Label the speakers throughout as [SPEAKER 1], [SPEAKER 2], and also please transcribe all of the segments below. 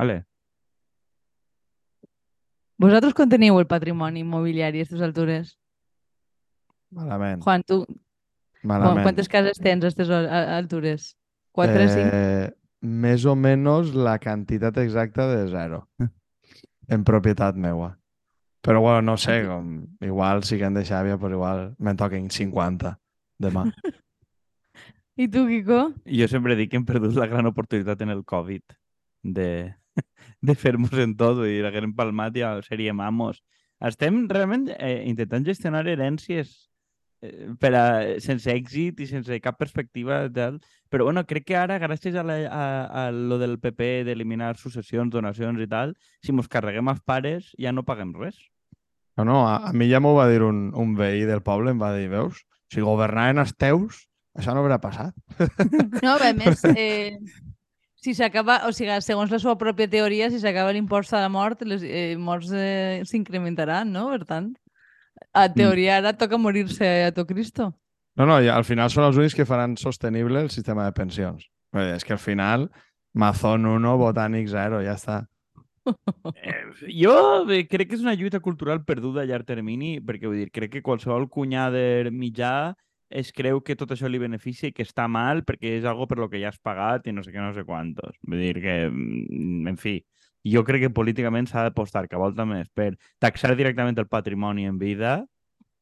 [SPEAKER 1] Vale.
[SPEAKER 2] Vosaltres quan teniu el patrimoni immobiliari a aquestes altures?
[SPEAKER 3] Malament.
[SPEAKER 2] Juan, tu
[SPEAKER 3] Malament.
[SPEAKER 2] quantes cases tens a aquestes altures? Quatre, cinc?
[SPEAKER 3] Eh, més o menys la quantitat exacta de zero. En propietat meua. Però bueno, no sé, com, igual si que en de Xàbia, però igual me'n toquen 50 demà.
[SPEAKER 2] I tu, Quico?
[SPEAKER 1] Jo sempre dic que hem perdut la gran oportunitat en el Covid de, de fer-nos en tot, vull dir, haguem palmat i ja seríem amos. Estem realment eh, intentant gestionar herències eh, per a, sense èxit i sense cap perspectiva tal. Però bueno, crec que ara, gràcies a, la, a, a lo del PP d'eliminar successions, donacions i tal, si mos carreguem els pares ja no paguem res.
[SPEAKER 3] No, no, a, a mi ja m'ho va dir un, un veí del poble, em va dir, veus, si governaven els teus, això no haurà passat.
[SPEAKER 2] No, a més, eh, si s'acaba, o sigui, segons la seva pròpia teoria, si s'acaba l'impost a la mort, les eh, morts eh, s'incrementaran, no? Per tant, a teoria ara toca morir-se a to Cristo.
[SPEAKER 3] No, no, al final són els únics que faran sostenible el sistema de pensions. Vull dir, és que al final, Mazón 1, Botànic 0, ja està.
[SPEAKER 1] Eh, jo crec que és una lluita cultural perduda a llarg termini, perquè vull dir, crec que qualsevol cunyader mitjà es creu que tot això li beneficia i que està mal perquè és algo per lo que ja has pagat i no sé què, no sé quantos. Vull dir que, mm, en fi, jo crec que políticament s'ha d'apostar que volta més per taxar directament el patrimoni en vida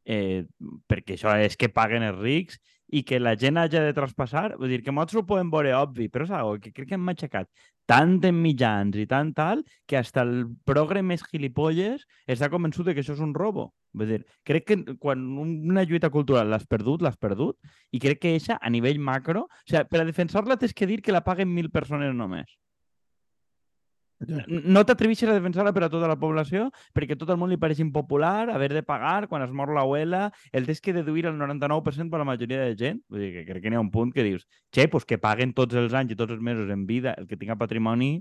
[SPEAKER 1] eh, perquè això és que paguen els rics i que la gent hagi de traspassar, vull dir que nosaltres ho podem veure obvi, però és algo que crec que hem matxacat tant en mitjans i tant tal que hasta el progre més gilipolles està convençut que això és un robo. Vull dir, crec que quan una lluita cultural l'has perdut, l'has perdut, i crec que eixa, a nivell macro, o sigui, per a defensar-la tens que dir que la paguen mil persones només. No t'atreveixes a defensar-la per a tota la població perquè a tot el món li pareix impopular haver de pagar quan es mor l'abuela, el tens que deduir el 99% per la majoria de gent. Vull dir que crec que n'hi ha un punt que dius, che, pues que paguen tots els anys i tots els mesos en vida el que tinga patrimoni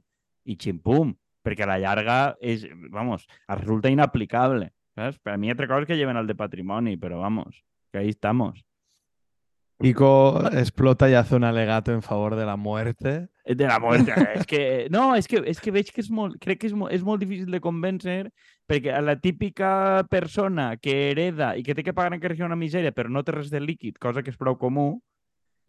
[SPEAKER 1] i ximpum, perquè a la llarga és, vamos, resulta inaplicable. ¿Sabes? Per a mi altra cosa és que lleven el de patrimoni, però vamos, que ahí estamos.
[SPEAKER 3] Kiko explota y hace un alegato en favor de la muerte.
[SPEAKER 1] De la muerte. és que, no, és que, és que veig que és molt, crec que és molt, és molt difícil de convèncer perquè a la típica persona que hereda i que té que pagar que sigui una misèria però no té res de líquid, cosa que és prou comú,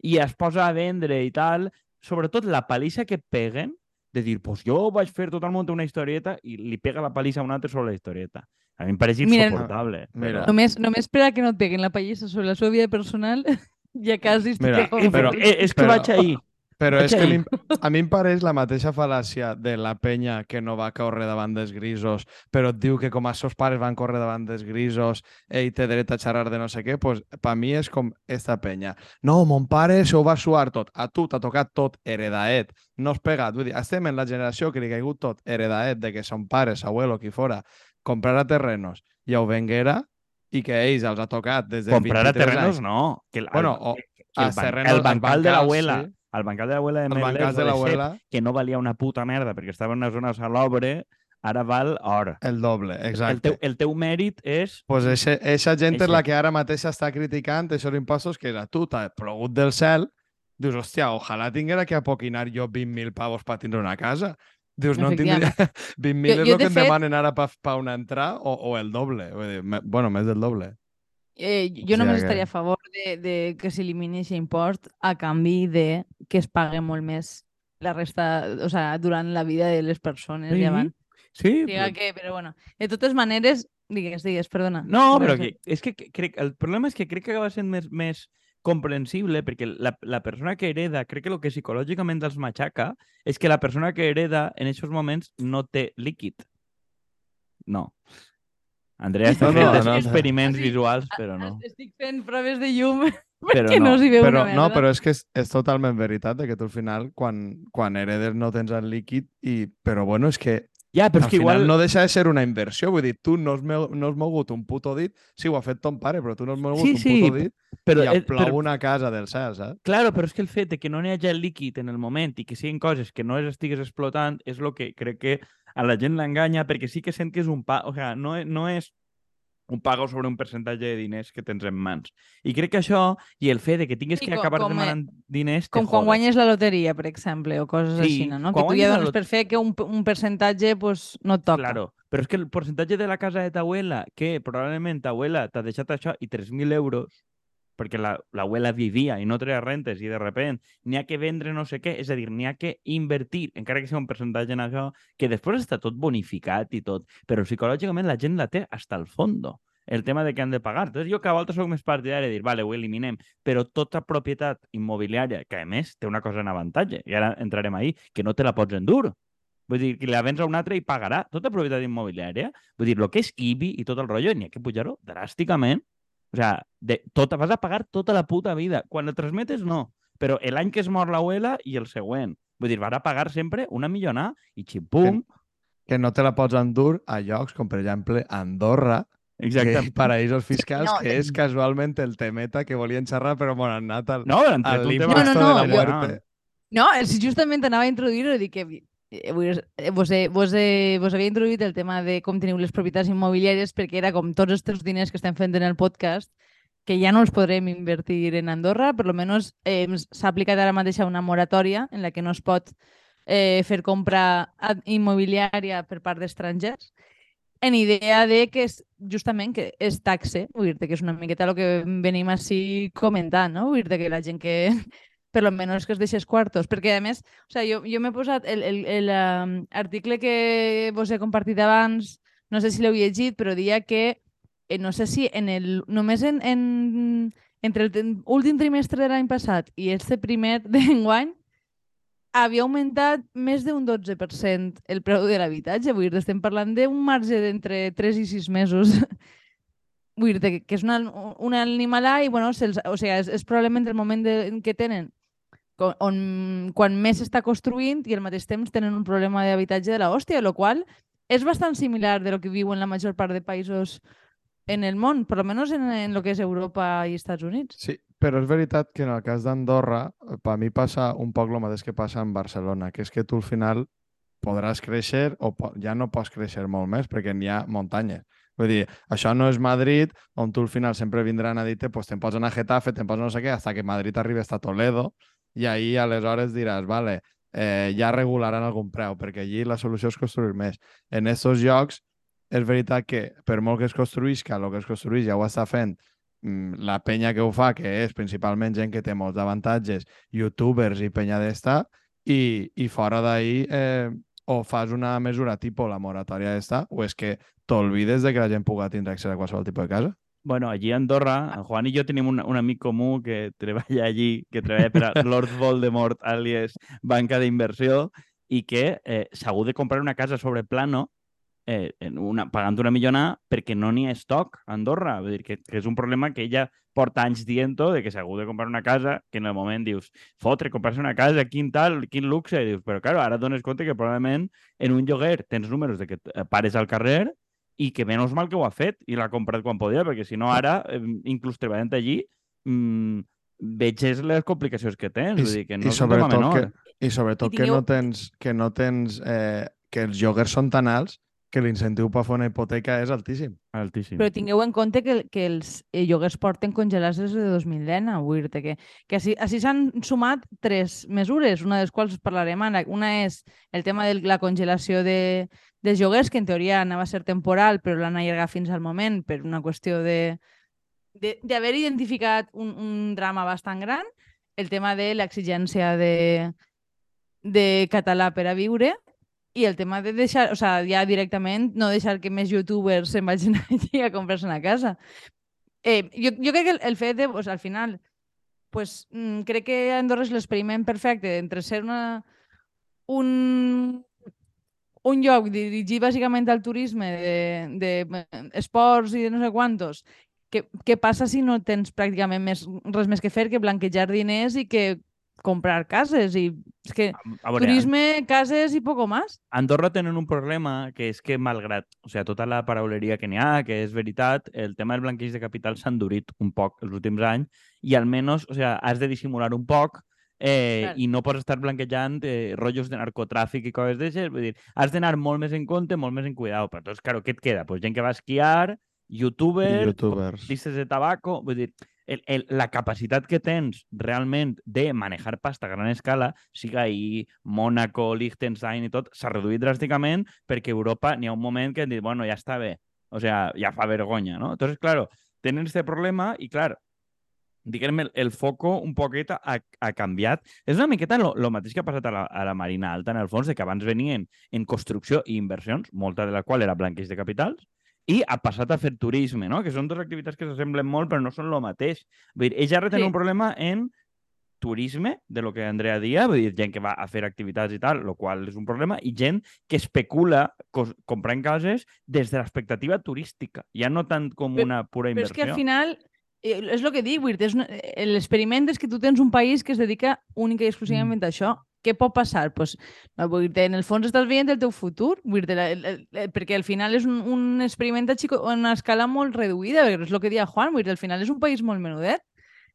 [SPEAKER 1] i es posa a vendre i tal, sobretot la palissa que peguen, de dir, pues jo vaig fer tot el món una historieta i li pega la palissa a un altre sobre la historieta. A mi em pareix
[SPEAKER 2] Mira,
[SPEAKER 1] insuportable.
[SPEAKER 3] mira.
[SPEAKER 1] però-
[SPEAKER 2] Només, només per a que no et peguin la pallissa sobre la seva vida personal, ja quasi estic
[SPEAKER 3] Mira,
[SPEAKER 2] favor.
[SPEAKER 3] però-
[SPEAKER 1] Eh, és que
[SPEAKER 3] però-
[SPEAKER 1] vaig ahir.
[SPEAKER 3] Però
[SPEAKER 1] Vaig
[SPEAKER 3] és que
[SPEAKER 1] ahir.
[SPEAKER 3] a mi, a mi em pareix la mateixa fal·làcia de la penya que no va córrer davant dels grisos, però et diu que com els seus pares van córrer davant dels grisos, ell té dret a xerrar de no sé què, doncs per mi és com esta penya. No, mon pare se ho va suar tot. A tu t'ha tocat tot heredaet. No has pegat. Vull dir, estem en la generació que li ha caigut tot heredaet de que son pares, abuelo, qui fora, comprara terrenos i ho venguera i que ells els ha tocat des de
[SPEAKER 1] Comprar a
[SPEAKER 3] 23
[SPEAKER 1] terrenos
[SPEAKER 3] anys.
[SPEAKER 1] no. Que el,
[SPEAKER 3] Bueno,
[SPEAKER 1] el-
[SPEAKER 3] o
[SPEAKER 1] que
[SPEAKER 3] a
[SPEAKER 1] el, ban-
[SPEAKER 3] terrenos-
[SPEAKER 1] el bancal de l'abuela,
[SPEAKER 3] sí.
[SPEAKER 1] el bancal de l'abuela de Merlès,
[SPEAKER 3] de l'abuela,
[SPEAKER 1] que no valia una puta merda perquè estava en una zona salobre, ara val or.
[SPEAKER 3] el doble,
[SPEAKER 1] El
[SPEAKER 3] exacte.
[SPEAKER 1] teu, el teu mèrit és...
[SPEAKER 3] pues eixa, eixa gent és
[SPEAKER 1] Eixe.
[SPEAKER 3] la que ara mateix està criticant aquests impostos que a tu t'ha plogut del cel, dius, hòstia, ojalà tinguera que apoquinar jo 20.000 pavos per tindre una casa. Dius, no en tindria... 20.000
[SPEAKER 2] Jo-
[SPEAKER 3] és el que em
[SPEAKER 2] fet-
[SPEAKER 3] demanen ara per pa una entrada o, o el doble. Vull dir, me, bueno, més del doble.
[SPEAKER 2] Eh, jo només
[SPEAKER 3] que-
[SPEAKER 2] estaria a favor de, de que s'elimini aquest impost a canvi de que es pague molt més la resta, o sea, durant la vida de les persones.
[SPEAKER 1] Sí,
[SPEAKER 2] Ja van.
[SPEAKER 1] Sí,
[SPEAKER 2] Diga
[SPEAKER 1] però...
[SPEAKER 2] que, però bueno, de totes maneres, digues, digues, perdona.
[SPEAKER 1] No, però que, és que crec, el problema és que crec que acaba sent més, més comprensible perquè la, la persona que hereda, crec que el que psicològicament els matxaca és que la persona que hereda en aquests moments no té líquid. No. Andrea està
[SPEAKER 3] No,
[SPEAKER 1] fent
[SPEAKER 3] no, no, no.
[SPEAKER 1] experiments
[SPEAKER 2] Sí,
[SPEAKER 1] visuals, però no.
[SPEAKER 2] Estic fent proves de llum
[SPEAKER 1] Però
[SPEAKER 2] perquè no,
[SPEAKER 1] no,
[SPEAKER 2] s'hi veu
[SPEAKER 3] Però,
[SPEAKER 2] una
[SPEAKER 3] no,
[SPEAKER 2] merda.
[SPEAKER 3] però és que és, és totalment veritat de que tu al final, quan, quan heredes no tens el líquid, i, però bueno, és que
[SPEAKER 1] Ja, però és
[SPEAKER 3] al
[SPEAKER 1] que
[SPEAKER 3] final
[SPEAKER 1] igual...
[SPEAKER 3] no deixa de ser una inversió. Vull dir, tu no has, no has mogut un puto dit, sí, ho ha fet ton pare, però tu no has mogut
[SPEAKER 1] Sí,
[SPEAKER 3] un
[SPEAKER 1] sí,
[SPEAKER 3] puto dit
[SPEAKER 1] però,
[SPEAKER 3] i
[SPEAKER 1] eh,
[SPEAKER 3] et plou
[SPEAKER 1] però,
[SPEAKER 3] una casa del cel, saps?
[SPEAKER 1] Claro, però és que el fet de que no n'hi hagi líquid en el moment i que siguin coses que no les estigues explotant és el que crec que a la gent l'enganya perquè sí que sent que és un pa... O sea, no, és- no és un pago sobre un percentatge de diners que tens en mans. I crec que això, i el fet de que tingues
[SPEAKER 2] I
[SPEAKER 1] que
[SPEAKER 2] com-
[SPEAKER 1] acabar
[SPEAKER 2] com, eh,
[SPEAKER 1] demanant diners, te
[SPEAKER 2] Com quan guanyes la loteria, per exemple, o coses
[SPEAKER 1] Sí,
[SPEAKER 2] així, no? Que tu ja dones per fer que un, un percentatge pues, no et toca.
[SPEAKER 1] Claro, però és que el percentatge de la casa de ta abuela, que probablement ta abuela t'ha deixat això i 3.000 euros, perquè la- l'abuela vivia i no treia rentes i de repent n'hi ha que vendre no sé què, és a dir, n'hi ha que invertir, encara que sigui un percentatge en això, que després està tot bonificat i tot, però psicològicament la gent la té hasta el fondo el tema de que han de pagar. Entonces, jo que a voltes soc més partidari de dir, vale, ho eliminem, però tota propietat immobiliària, que a més té una cosa en avantatge, i ara entrarem ahí, que no te la pots endur. Vull dir, que la vens a un altre i pagarà. Tota propietat immobiliària, vull dir, el que és IBI i tot el rotllo, n'hi ha que pujar-ho dràsticament. O sea, de, tota, vas a pagar tota la puta vida. Quan el transmetes, no. Però l'any que es mor l'abuela i el següent. Vull dir, vas a pagar sempre una millonada i xipum.
[SPEAKER 3] Que no te la pots endur a llocs com, per exemple, Andorra,
[SPEAKER 1] Exacte.
[SPEAKER 3] que paraïsos fiscals,
[SPEAKER 2] no,
[SPEAKER 3] que és casualment el temeta que volien xerrar, però bueno, han anat al,
[SPEAKER 1] No,
[SPEAKER 3] al.
[SPEAKER 2] No, no, no,
[SPEAKER 3] de la
[SPEAKER 2] jo-
[SPEAKER 3] muerte.
[SPEAKER 2] No, si justament anava a introduir-ho, dic que eh, eh, vos, vos, vos havia introduït el tema de com teniu les propietats immobiliàries perquè era com tots els diners que estem fent en el podcast que ja no els podrem invertir en Andorra, per lo menos eh, s'ha aplicat ara mateix una moratòria en la que no es pot eh, fer compra immobiliària per part d'estrangers en idea de que és justament que és taxe, vull dir que és una miqueta el que venim així comentant, no? Vull dir que la gent que, per lo menos que es deixés quartos, perquè a més, o sea, jo, jo m'he posat el um, que vos he compartit abans, no sé si l'heu llegit, però dia que eh, no sé si en el, només en, en, entre el últim trimestre de l'any passat i este primer d'enguany havia augmentat més d'un 12% el preu de l'habitatge. Vull dir, estem parlant d'un marge d'entre 3 i 6 mesos. Vull dir que, que és una, una animalà i, bueno, o sigui, és, és probablement el moment de, què tenen on, quan més s'està construint i al mateix temps tenen un problema d'habitatge de la hòstia, el qual és bastant similar de lo que viuen la major part de països en el món, per almenys en, en lo que és Europa i Estats Units.
[SPEAKER 3] Sí, però és veritat que en el cas d'Andorra, per mi passa un poc el mateix que passa en Barcelona, que és que tu al final podràs créixer o po ja no pots créixer molt més perquè n'hi ha muntanyes. Vull dir, això no és Madrid, on tu al final sempre vindran a dir-te pues, te'n pots anar a Getafe, te'n pots no sé què, hasta que Madrid arribi a Toledo i ahí aleshores diràs, vale, eh, ja regularan algun preu, perquè allí la solució és construir més. En aquests llocs és veritat que per molt que es construïsca, el que es construïs ja ho està fent mm, la penya que ho fa, que és principalment gent que té molts avantatges, youtubers i penya d'esta, i, i fora d'ahir eh, o fas una mesura tipus la moratòria d'esta, o és que t'olvides de que la gent pugui tindre accés a qualsevol tipus de casa.
[SPEAKER 1] Bueno, allí a Andorra, el Juan i jo tenim un, un amic comú que treballa allí, que treballa per a Lord Voldemort, alias banca d'inversió, i que eh, s'ha hagut de comprar una casa sobre plano eh, en una, pagant una millona perquè no n'hi ha estoc a Andorra. Vull dir que, que és un problema que ella porta anys dient-ho, de que s'ha hagut de comprar una casa, que en el moment dius, fotre, comprar-se una casa, quin tal, quin luxe, i dius, però claro, ara dones compte que probablement en un lloguer tens números de que t- pares al carrer i que menys mal que ho ha fet i l'ha comprat quan podia, perquè si no ara, eh, inclús treballant allí, mm, veges les complicacions que tens.
[SPEAKER 3] I,
[SPEAKER 1] Vull dir que no
[SPEAKER 3] i
[SPEAKER 1] és un tema
[SPEAKER 3] sobretot,
[SPEAKER 1] menor.
[SPEAKER 3] que, i sobretot
[SPEAKER 2] I
[SPEAKER 3] que
[SPEAKER 2] tingueu-
[SPEAKER 3] no tens, que no tens eh, que els lloguers són tan alts que l'incentiu per fer una hipoteca és altíssim.
[SPEAKER 1] Altíssim.
[SPEAKER 2] Però tingueu en compte que, que els eh, lloguers porten congelats des de 2010, vull dir que, que així així s'han sumat tres mesures, una de les quals parlarem ara. Una és el tema de la congelació de, dels lloguers, que en teoria anava a ser temporal, però l'han allargat fins al moment per una qüestió de de- d'haver identificat un, un drama bastant gran, el tema de l'exigència de, de català per a viure i el tema de deixar, o sea, ja directament no deixar que més youtubers se'n vagin allí a comprar-se una casa. Eh, jo, jo crec que el, el fet de, pues, al final, pues, mm, crec que Andorra és l'experiment perfecte entre ser una, un, un lloc dirigit bàsicament al turisme de, de eh, i de no sé quantos, què passa si no tens pràcticament més, res més que fer que blanquejar diners i que comprar cases i és que
[SPEAKER 1] A veure,
[SPEAKER 2] turisme, cases i poco més.
[SPEAKER 1] Andorra tenen un problema que és que, malgrat o sigui, tota la parauleria que n'hi ha, que és veritat, el tema del blanqueig de capital s'ha endurit un poc els últims anys i almenys o sigui, has de dissimular un poc eh,
[SPEAKER 2] Clar.
[SPEAKER 1] i no pots estar blanquejant eh, rotllos de narcotràfic i coses d'aixes. Vull dir, has d'anar molt més en compte, molt més en cuidado. Però, doncs, claro, què et queda? Pues gent que va a esquiar youtubers,
[SPEAKER 3] youtubers.
[SPEAKER 1] listes de tabaco, vull dir, el, el, la capacitat que tens realment de manejar pasta a gran escala, siga ahí Mónaco, Liechtenstein i tot, s'ha reduït dràsticament perquè Europa n'hi ha un moment que han dit, bueno, ja està bé, o sea, ja fa vergonya, ¿no? Entonces, claro, tenen este problema i, clar, diguem, el, el foco un poquet ha, ha canviat. És una miqueta lo mateix que ha passat a la, a la Marina Alta, en el fons, de que abans venien en construcció i inversions, molta de la qual era blanqueig de capitals, i ha passat a fer turisme, no? que són dues activitats que s'assemblen molt però no són el mateix. Vull dir, ells ara tenen
[SPEAKER 2] Sí.
[SPEAKER 1] un problema en turisme, de lo que Andrea dia, vull dir, gent que va a fer activitats i tal, lo qual és un problema, i gent que especula comprant cases des de l'expectativa turística, ja no tant com
[SPEAKER 2] Però-
[SPEAKER 1] una pura
[SPEAKER 2] Però és
[SPEAKER 1] inversió.
[SPEAKER 2] que al final, eh, és el que dic, una- eh, l'experiment és que tu tens un país que es dedica única i exclusivament a això. Què pot passar? Pues, no, vull dir, en el fons estàs veient el teu futur, vull dir, el, perquè al final és un, un experiment a, xico, a una escala molt reduïda, perquè és el que deia Juan, vull dir, al final és un país molt menudet,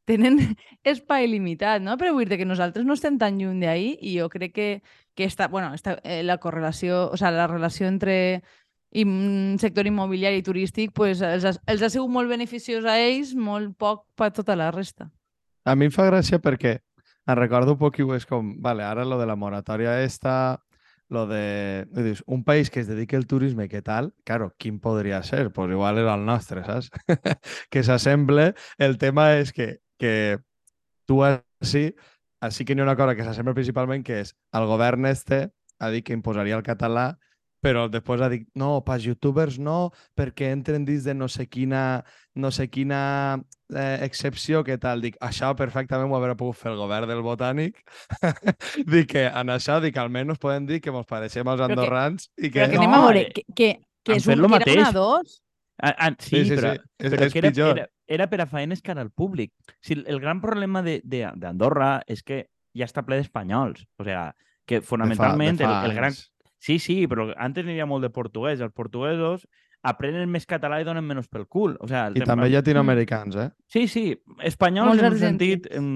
[SPEAKER 2] tenen espai limitat, no? Però vull dir que nosaltres no estem tan lluny d'ahir i jo crec que, que està, bueno, està, eh, la correlació, o sea, la relació entre i sector immobiliari i turístic pues, els, ha, els ha sigut molt beneficiós a ells, molt poc per tota la resta.
[SPEAKER 3] A mi em fa gràcia perquè em recordo un poc és com, vale, ara lo de la moratòria esta, lo de... Dius, un país que es dedique al turisme, què tal? Claro, quin podria ser? Pues igual era el nostre, saps? que s'assemble. El tema és que, que tu així, així que n'hi ha una cosa que s'assembla principalment, que és el govern este ha dit que imposaria el català, però després ha dit, no, pas youtubers no, perquè entren dins de no sé quina, no sé quina eh, excepció, què tal? Dic, això perfectament ho hauria pogut fer el govern del Botànic. dic que en això, dic, almenys podem dir que ens pareixem als
[SPEAKER 2] Però que-
[SPEAKER 3] andorrans i que...
[SPEAKER 2] Però que
[SPEAKER 1] No,
[SPEAKER 2] anem a veure,
[SPEAKER 1] eh,
[SPEAKER 2] que, que, que, és un, que era
[SPEAKER 1] mateix.
[SPEAKER 2] una dos,
[SPEAKER 1] Ah, ah, sí,
[SPEAKER 3] Sí, sí,
[SPEAKER 1] però,
[SPEAKER 3] sí. És,
[SPEAKER 1] però
[SPEAKER 3] és
[SPEAKER 1] que era,
[SPEAKER 3] pitjor.
[SPEAKER 1] era, era per a faenes cara al públic. Si el, el gran problema de- de- d'Andorra és que ja està ple d'espanyols. O sea, que
[SPEAKER 3] De fa-
[SPEAKER 1] fonamentalment
[SPEAKER 3] de fa
[SPEAKER 1] el, el gran...
[SPEAKER 3] anys.
[SPEAKER 1] Sí, sí, però antes n'hi havia molt de portuguès. Els portuguesos aprenen més català i donen menys pel cul. O sea,
[SPEAKER 3] I
[SPEAKER 1] tema-
[SPEAKER 3] també llatinoamericans, eh?
[SPEAKER 1] Sí, sí, espanyols
[SPEAKER 2] Molts
[SPEAKER 1] en un
[SPEAKER 2] argentins.
[SPEAKER 1] sentit, em,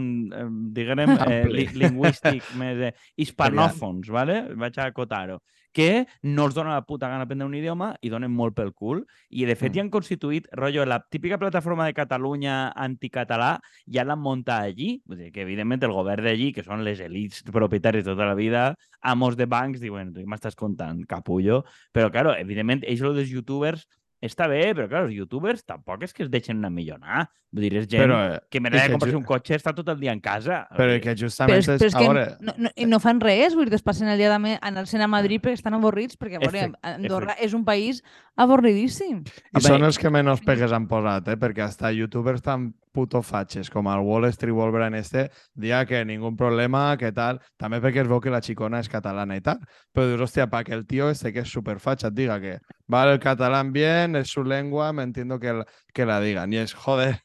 [SPEAKER 1] em, diguem, eh, lingüístic, més eh, hispanòfons, vale? vaig a acotar-ho, que no els dona la puta gana aprendre un idioma i donen molt pel cul. I, de fet,
[SPEAKER 3] Mm.
[SPEAKER 1] ja han constituït, rotllo, la típica plataforma de Catalunya anticatalà, ja l'han muntat allí. Vull dir que, evidentment, el govern d'allí, que són les elites propietàries de tota la vida, amos de bancs, diuen, tu m'estàs contant, capullo? Però, claro, evidentment, ells, lo dels youtubers, està bé, però, clar, els youtubers tampoc és que es deixen anar millonar. Vull dir, és gent
[SPEAKER 3] Però,
[SPEAKER 1] que me
[SPEAKER 3] i
[SPEAKER 1] de
[SPEAKER 3] que
[SPEAKER 1] comprar
[SPEAKER 3] ju-
[SPEAKER 1] un cotxe està tot el dia en casa.
[SPEAKER 3] però que
[SPEAKER 1] dir,
[SPEAKER 2] però
[SPEAKER 3] justament
[SPEAKER 2] és, però és que
[SPEAKER 3] veure,
[SPEAKER 2] no, no, no fan res, vull dir, es passen el dia de anar-se'n a Madrid perquè estan avorrits, perquè a veure,
[SPEAKER 1] Efect-
[SPEAKER 2] Andorra és un país avorridíssim.
[SPEAKER 3] I són els que menys pegues han posat, eh? perquè hasta youtubers tan puto fatxes com el Wall Street Wolverine este, dia que ningú problema, que tal, també perquè es veu que la xicona és catalana i tal, però dius, hòstia, pa que el tio este que és superfatxa et diga que vale el catalán bien, es su lengua, me entiendo que, la- que la digan. I és, joder,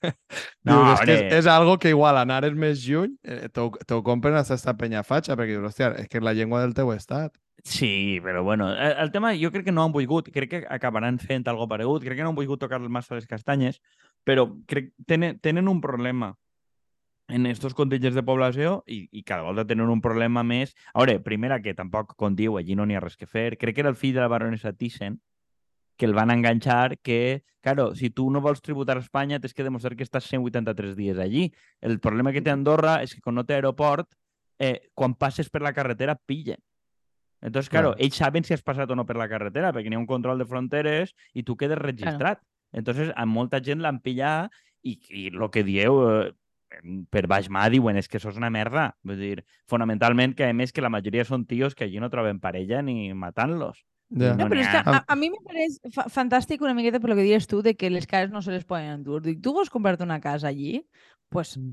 [SPEAKER 1] No,
[SPEAKER 3] dius, és, que és, és algo que igual anares més lluny, eh, t'ho t'ho compren hasta esta penya fatxa, perquè dius, hòstia, és que és la llengua del teu estat.
[SPEAKER 1] Sí, però bueno, el, el tema jo crec que no han volgut, crec que acabaran fent algo paregut, crec que no han volgut tocar massa les castanyes, però crec que tenen, tenen un problema en estos contingents de població i, i cada volta tenen un problema més. A veure, primera, que tampoc, com diu, allí no n'hi ha res que fer. Crec que era el fill de la baronessa Thyssen, que el van enganxar, que, claro, si tu no vols tributar a Espanya, tens que demostrar que estàs 183 dies allí. El problema que té Andorra és que quan no té aeroport, eh, quan passes per la carretera, pillen. Entonces, claro,
[SPEAKER 3] Claro.
[SPEAKER 1] ells saben si has passat o no per la carretera, perquè n'hi ha un control de fronteres i tu quedes registrat. Entonces, a molta gent l'han pillat i, i el que dieu, eh, per baix mà diuen és que això és una merda. Vull dir, fonamentalment, que a més que la majoria són tios que allí no troben parella ni matant-los.
[SPEAKER 3] Ja.
[SPEAKER 1] No
[SPEAKER 2] No, però és que a, a mi me pareix fa fantàstic una miqueta per lo que dius tu de que les cases no se les poden endur. Dic, tu vols comprar-te una casa allí? Pues
[SPEAKER 1] Mm.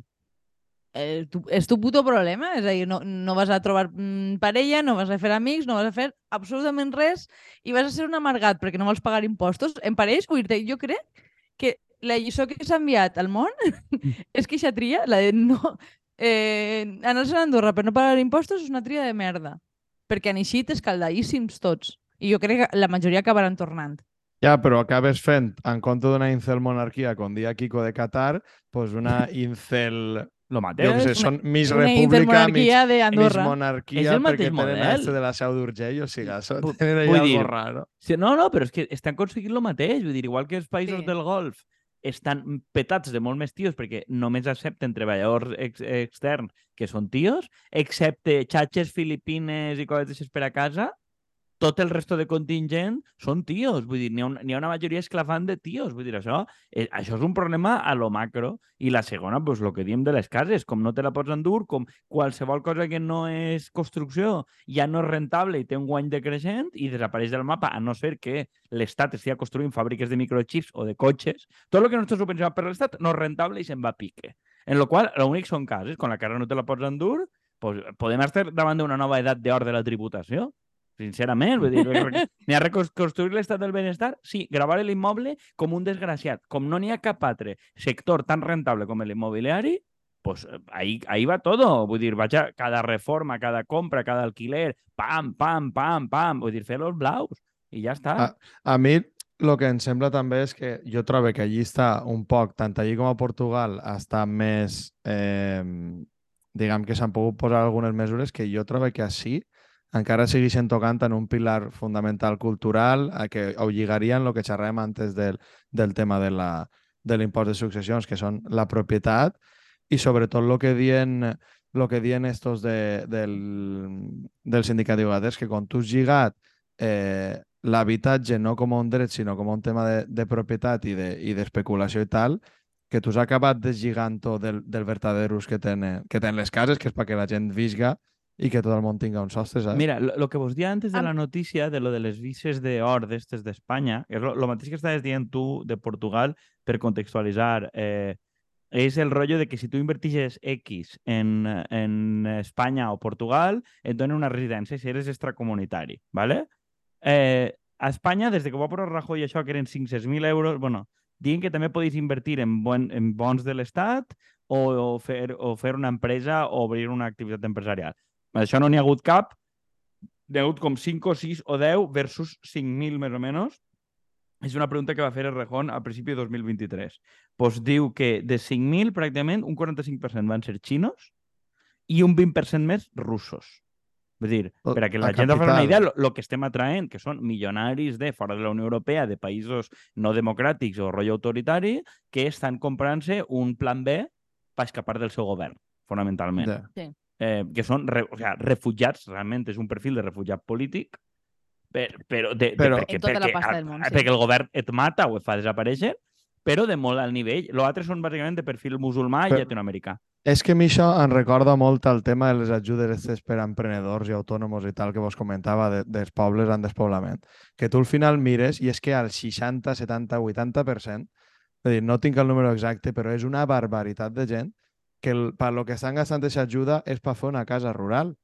[SPEAKER 2] Eh, tu, és tu puto problema. És a dir, no, no vas a trobar mm, parella, no vas a fer amics, no vas a fer absolutament res i vas a ser un amargat perquè no vols pagar impostos. Em pareix, oir-te, jo crec que la lliçó que s'ha enviat al món és que aquesta tria, la de no... Eh, anar-se'n a Andorra per no pagar impostos és una tria de merda. Perquè han eixit escaldaíssims tots. I jo crec que la majoria acabaran tornant.
[SPEAKER 3] Ja, però acabes fent, en compte d'una incel monarquia, com dia Kiko de Qatar, pues una incel
[SPEAKER 1] Lo
[SPEAKER 3] Jo
[SPEAKER 1] mateix.
[SPEAKER 3] què sé, són mig
[SPEAKER 2] Una
[SPEAKER 3] república,
[SPEAKER 2] d'Andorra.
[SPEAKER 3] monarquia,
[SPEAKER 1] És el
[SPEAKER 3] perquè
[SPEAKER 1] mateix
[SPEAKER 3] tenen
[SPEAKER 1] model.
[SPEAKER 3] este de la seu d'Urgell, o sigui, això tenen
[SPEAKER 1] vull
[SPEAKER 3] allà
[SPEAKER 1] dir,
[SPEAKER 3] algo raro.
[SPEAKER 1] Sí, no, no, però és que estan aconseguint el mateix. Vull dir, igual que els països
[SPEAKER 2] Sí.
[SPEAKER 1] del Golf estan petats de molt més tios perquè només accepten treballadors ex externs que són tios, excepte xatxes filipines i coses d'aixes per a casa, tot el resto de contingent són tios. Vull dir, n'hi ha, un, ha una majoria esclafant de tios. Vull dir, això, eh, això és un problema a lo macro. I la segona, pues, el que diem de les cases, com no te la pots endur, com qualsevol cosa que no és construcció ja no és rentable i té un guany decreixent i desapareix del mapa, a no ser que l'Estat estigui construint fàbriques de microchips o de cotxes. Tot el que no està subvencionat per l'Estat no és rentable i se'n va a pique. En lo qual, l'únic són cases, quan la casa no te la pots endur, pues, podem estar davant d'una nova edat d'or de la tributació. Sincerament, vull dir, n'hi ha reconstruir l'estat del benestar? Sí, gravar l'immoble com un desgraciat. Com no n'hi ha cap altre sector tan rentable com l'immobiliari, pues eh, ahí, ahí va todo. Vull dir, vaig a cada reforma, cada compra, cada alquiler, pam, pam, pam, pam, vull dir, fer los blaus i ja està.
[SPEAKER 3] Ah, A mi el que em sembla també és que jo trobo que allí està un poc, tant allí com a Portugal, està més, eh, diguem que s'han pogut posar algunes mesures que jo trobo que així encara segueixen tocant en un pilar fundamental cultural a que ho lligarien el que xerràvem antes del, del tema de la de l'impost de successions, que són la propietat i sobretot el que dien el que dien estos de, del, del sindicat de llogaters, que quan tu has lligat eh, l'habitatge no com un dret, sinó com un tema de, de propietat i de- i d'especulació de, i tal, que tu has acabat deslligant-ho del, del verdader ús que tenen, que tenen les cases, que és perquè la gent visga i que tot el món tinga un sostre, saps?
[SPEAKER 1] Mira, lo, lo que vos dia antes de la notícia de lo de les vises d'or d'estes d'Espanya, és lo, lo mateix que estaves dient tu de Portugal per contextualitzar, eh, és el rollo de que si tu invertixes X en, en Espanya o Portugal, et donen una residència si eres extracomunitari, ¿vale? Eh, a Espanya, des de que va posar Rajoy això, que eren 500.000 euros, bueno, diuen que també podéis invertir en, bon, en bons de l'Estat o, o, fer, o fer una empresa o obrir una activitat empresarial. Això no n'hi ha hagut cap. N'hi ha hagut com 5 o 6 o 10 versus 5.000 més o menys. És una pregunta que va fer el Rejón al principi de 2023. Pues diu que de 5.000, pràcticament, un 45% van ser xinos i un 20% més russos. Vull dir, per a que
[SPEAKER 3] la
[SPEAKER 1] la gent es fa una idea, el que estem atraent, que són milionaris de fora de la Unió Europea, de països no democràtics o rotllo autoritari, que estan comprant-se un plan B per escapar del seu govern, fonamentalment
[SPEAKER 3] Ja.
[SPEAKER 1] Eh, que són re, o sea, refugiats, realment és un perfil de refugiat polític, per, però, de,
[SPEAKER 3] Però-
[SPEAKER 1] de, perquè,
[SPEAKER 2] En tota la
[SPEAKER 1] perquè,
[SPEAKER 2] pasta
[SPEAKER 1] a-
[SPEAKER 2] del món, sí.
[SPEAKER 1] perquè el govern et mata o et fa desaparèixer, però de molt alt nivell. Los altres són bàsicament de perfil musulmà i
[SPEAKER 3] Però-
[SPEAKER 1] llatinoamericà.
[SPEAKER 3] És que a mi això em recorda molt el tema de les ajudes per a emprenedors i autònoms i tal que vos comentava de, dels pobles en despoblament. Que tu al final mires i és que al 60, 70, 80%, és a dir, no tinc el número exacte, però és una barbaritat de gent que el, per lo que estan gastant aquesta ajuda és per fer una casa rural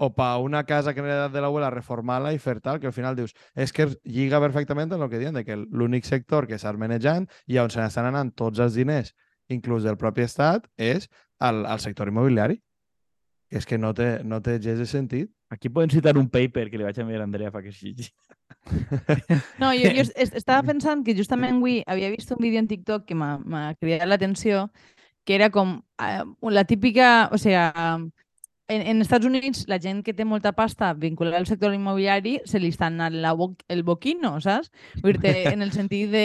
[SPEAKER 3] o per una casa que en l'edat de l'abuela reformar-la i fer tal, que al final dius, és que lliga perfectament amb el que diuen, de que l'únic sector que s'ha manejant i on se n'estan anant tots els diners, inclús del propi estat, és al, al sector immobiliari. És que no té, no té gens de sentit.
[SPEAKER 1] Aquí podem citar un paper que li vaig enviar a Andrea fa que sí.
[SPEAKER 2] No, jo, jo est- estava pensant que justament avui havia vist un vídeo en TikTok que m'ha m'ha cridat l'atenció, que era com eh, la típica... O sigui, en, en Estats Units la gent que té molta pasta vinculada al sector immobiliari se li està anant la bo el boquino, saps? Vull dir en el sentit de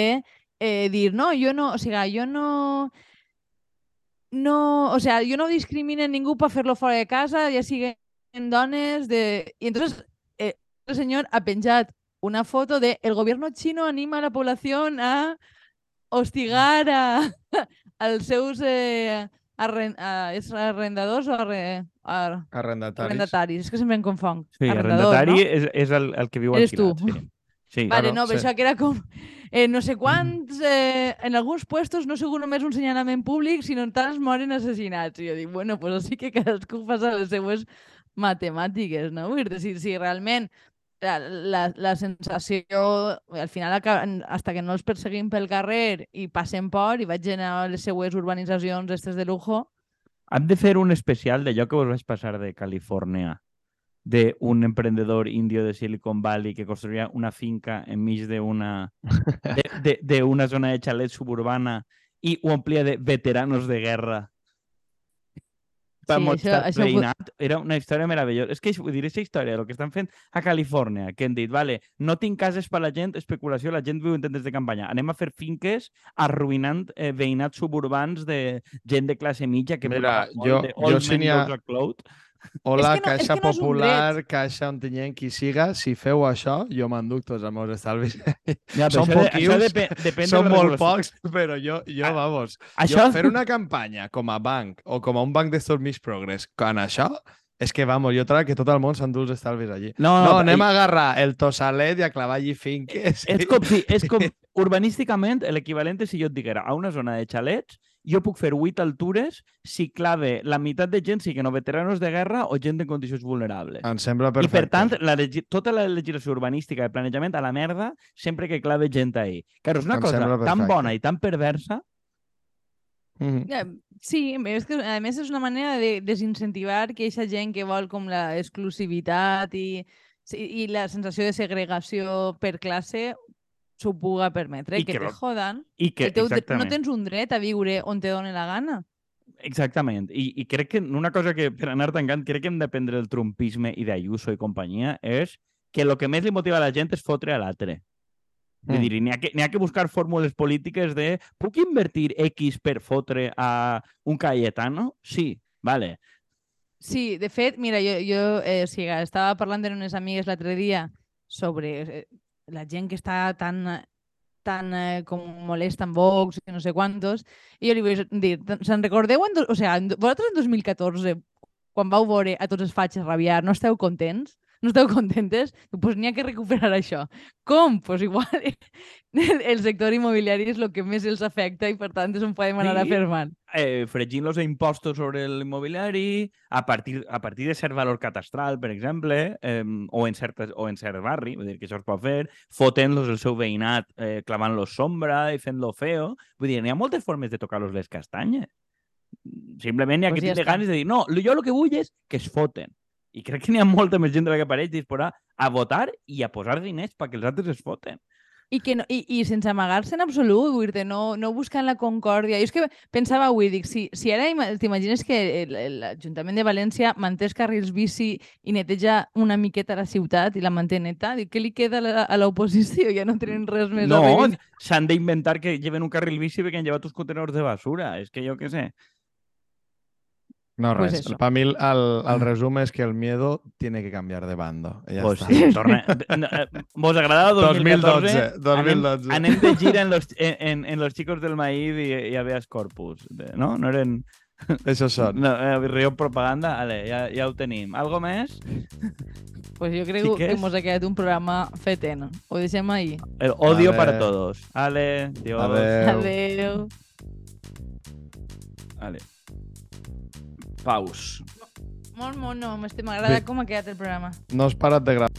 [SPEAKER 2] eh, dir, no, jo no, o sigui, jo no... No, o sea, jo no discrimine ningú per fer-lo fora de casa, ja siguen dones de... I entonces eh, el senyor ha penjat una foto de el gobierno chino anima a la población a hostigar a, als seus eh, arren, a, és arrendadors o arre, a,
[SPEAKER 3] Arrendataris.
[SPEAKER 2] arrendataris. És que sempre em confong.
[SPEAKER 1] Sí,
[SPEAKER 2] Arrendador,
[SPEAKER 1] arrendatari
[SPEAKER 2] no?
[SPEAKER 1] és, és el, el que viu
[SPEAKER 2] Eres tu.
[SPEAKER 1] alquilat. Sí. sí.
[SPEAKER 2] Vale,
[SPEAKER 3] Bueno,
[SPEAKER 2] no, però
[SPEAKER 3] sí.
[SPEAKER 2] això que era com... Eh, no sé quants... Eh, en alguns puestos no sigut només un senyalament públic, sinó tants moren assassinats. I jo dic, bueno, pues així que cadascú fa les seues matemàtiques, no? Vull dir, si, si realment la, la, la sensació, al final, hasta que no els perseguim pel carrer i passen por i vagin a les seues urbanitzacions estes de lujo,
[SPEAKER 1] Hem de fer un especial d'allò que vos vaig passar de Califòrnia, d'un emprendedor indio de Silicon Valley que construïa una finca enmig d'una de, de, de una zona de xalet suburbana i ho omplia de veteranos de guerra per
[SPEAKER 2] Sí,
[SPEAKER 1] mostrar
[SPEAKER 2] això- això
[SPEAKER 1] veïnat. Era una història meravellosa. És que vull dir, aquesta història, el que estan fent a Califòrnia, que han dit, vale, no tinc cases per la gent, especulació, la gent viu en tendes de campanya. Anem a fer finques arruïnant eh, veïnats suburbans de gent de classe mitja que
[SPEAKER 3] Mira, jo- jo si n'hi ha-
[SPEAKER 1] A.
[SPEAKER 3] Hola,
[SPEAKER 2] És que no-
[SPEAKER 3] Caixa
[SPEAKER 2] que no
[SPEAKER 3] Popular, Caixa Ontinyent, qui siga, si feu això, jo m'enduc tots els meus estalvis.
[SPEAKER 1] Ja,
[SPEAKER 3] Són
[SPEAKER 1] de-
[SPEAKER 3] poquius,
[SPEAKER 1] depèn, depèn
[SPEAKER 3] Són
[SPEAKER 1] de
[SPEAKER 3] molt
[SPEAKER 1] regulació.
[SPEAKER 3] pocs, però jo, jo
[SPEAKER 1] Ah,
[SPEAKER 3] vamos,
[SPEAKER 1] Això...
[SPEAKER 3] jo fer una campanya com a banc o com a un banc d'estos Miss Progress con això, és que, vamos, jo trobo que tot el món s'endú els estalvis allí.
[SPEAKER 1] No,
[SPEAKER 3] No,
[SPEAKER 1] no,
[SPEAKER 3] anem
[SPEAKER 1] i-
[SPEAKER 3] a agarrar el tossalet i a clavar allí finques.
[SPEAKER 1] És com, si, és com urbanísticament l'equivalent és si jo et diguera a una zona de xalets jo puc fer 8 altures si clave la meitat de gent siguin o veteranos de guerra o gent en condicions vulnerables.
[SPEAKER 3] Em sembla
[SPEAKER 1] I
[SPEAKER 3] perfecte.
[SPEAKER 1] per tant, la tota la legislació urbanística de planejament a la merda sempre que clave gent ahí. Claro, és una
[SPEAKER 3] Em
[SPEAKER 1] cosa tan bona i tan perversa
[SPEAKER 3] Mhm.
[SPEAKER 2] Ja, Sí, és que a més és una manera de desincentivar que aquesta gent que vol com la exclusivitat i, i la sensació de segregació per classe s'ho puga permetre,
[SPEAKER 1] I
[SPEAKER 2] que,
[SPEAKER 1] que
[SPEAKER 2] te jodan.
[SPEAKER 1] i que,
[SPEAKER 2] El teu, dre- no tens un dret a viure on te doni la gana.
[SPEAKER 1] exactament. I, I crec que una cosa que, per anar tancant, crec que hem d'aprendre del trumpisme i d'Ayuso i companyia és que el que més li motiva a la gent és fotre a l'altre. Vull
[SPEAKER 3] Mm.
[SPEAKER 1] dir, n'hi ha, que, ha que buscar fórmules polítiques de puc invertir X per fotre a un Cayetano? Sí, vale.
[SPEAKER 2] Sí, de fet, mira, jo, jo eh, o sigui, estava parlant amb unes amigues l'altre dia sobre eh, la gent que està tan tan eh, com molesta amb Vox i no sé quantos, i jo li vaig dir, se'n recordeu, en o sigui, en, vosaltres en 2014, quan vau veure a tots els fatxes rabiar, no esteu contents? No esteu contentes? Doncs pues n'hi ha que recuperar això. Com? Doncs pues igual el, el sector immobiliari és el que més els afecta i per tant és on podem anar
[SPEAKER 1] Sí.
[SPEAKER 2] afermant.
[SPEAKER 1] Eh, fregint los impostos sobre l'immobiliari a partir, a partir de cert valor catastral, per exemple, eh, o, en certes, o en cert barri, vull dir que això es pot fer, fotent-los el seu veïnat, eh, clavant-los sombra i fent-lo feo. Vull dir, n'hi ha moltes formes de tocar-los les castanyes. Simplement n'hi ha
[SPEAKER 2] Pues
[SPEAKER 1] que
[SPEAKER 2] ja
[SPEAKER 1] tindre
[SPEAKER 2] està.
[SPEAKER 1] ganes de dir, no, jo el que vull és que es foten. I crec que n'hi ha molta més gent de la que apareix disposada a votar i a posar diners perquè els altres es foten.
[SPEAKER 2] I, que no, i, i sense amagar-se en absolut, vull dir no, no buscant la concòrdia. Jo és que pensava avui, dic, si, si ara ima- t'imagines que l'Ajuntament de València manté els carrils bici i neteja una miqueta la ciutat i la manté neta, dic, què li queda a l'oposició? Ja no tenen res més a
[SPEAKER 1] No, s'han d'inventar que lleven un carril bici perquè han llevat uns contenedors de basura. És que jo què sé.
[SPEAKER 3] No,
[SPEAKER 2] Pues
[SPEAKER 3] res.
[SPEAKER 2] eso.
[SPEAKER 3] Para mí el, el, el resumen es que el miedo tiene que cambiar de bando. Ya
[SPEAKER 1] Pues
[SPEAKER 3] está.
[SPEAKER 1] sí, torna... No, eh, ¿Vos agrada 2014?
[SPEAKER 3] 2012, 2012.
[SPEAKER 1] Anem, anem de gira en los, en, en, los chicos del maíz i, i habeas corpus. No? No eren...
[SPEAKER 3] Esos son.
[SPEAKER 1] No, eh, río propaganda? Vale, ja, ja ho tenim. Algo més?
[SPEAKER 2] Pues jo crec que
[SPEAKER 1] Xiques?
[SPEAKER 2] mos ha quedat un programa fetent. Ho deixem ahí.
[SPEAKER 1] El odio
[SPEAKER 3] Vale.
[SPEAKER 1] para todos. Ale, Dios.
[SPEAKER 3] Adeu.
[SPEAKER 2] Adeu.
[SPEAKER 1] Vale. Paus.
[SPEAKER 2] Molt mono, m'agrada com ha quedat el programa.
[SPEAKER 3] No has parat de grabar.